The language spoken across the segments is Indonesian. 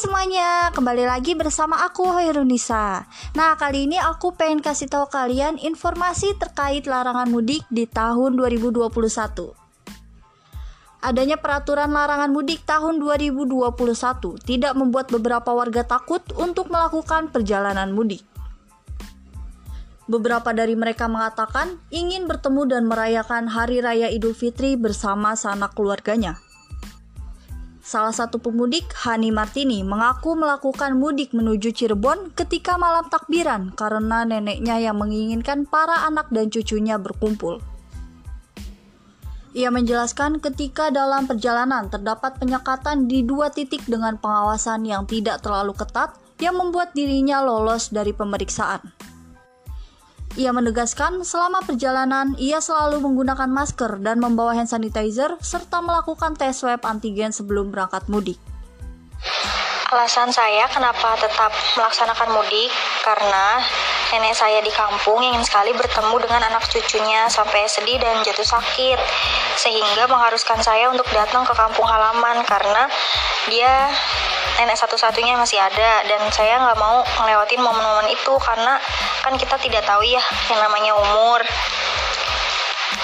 semuanya, kembali lagi bersama aku Hoirunisa. Nah, kali ini aku pengen kasih tahu kalian informasi terkait larangan mudik di tahun 2021. Adanya peraturan larangan mudik tahun 2021 tidak membuat beberapa warga takut untuk melakukan perjalanan mudik. Beberapa dari mereka mengatakan ingin bertemu dan merayakan Hari Raya Idul Fitri bersama sanak keluarganya. Salah satu pemudik, Hani Martini, mengaku melakukan mudik menuju Cirebon ketika malam takbiran karena neneknya yang menginginkan para anak dan cucunya berkumpul. Ia menjelaskan ketika dalam perjalanan terdapat penyekatan di dua titik dengan pengawasan yang tidak terlalu ketat yang membuat dirinya lolos dari pemeriksaan. Ia menegaskan selama perjalanan ia selalu menggunakan masker dan membawa hand sanitizer serta melakukan tes swab antigen sebelum berangkat mudik. Alasan saya kenapa tetap melaksanakan mudik karena nenek saya di kampung ingin sekali bertemu dengan anak cucunya sampai sedih dan jatuh sakit sehingga mengharuskan saya untuk datang ke kampung halaman karena dia nenek satu-satunya masih ada dan saya nggak mau ngelewatin momen-momen itu karena kan kita tidak tahu ya yang namanya umur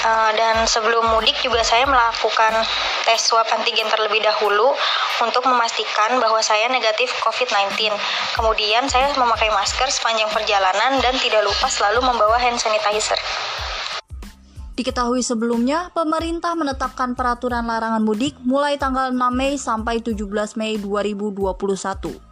uh, dan sebelum mudik juga saya melakukan tes swab antigen terlebih dahulu untuk memastikan bahwa saya negatif COVID-19. Kemudian saya memakai masker sepanjang perjalanan dan tidak lupa selalu membawa hand sanitizer. Diketahui sebelumnya, pemerintah menetapkan peraturan larangan mudik mulai tanggal 6 Mei sampai 17 Mei 2021.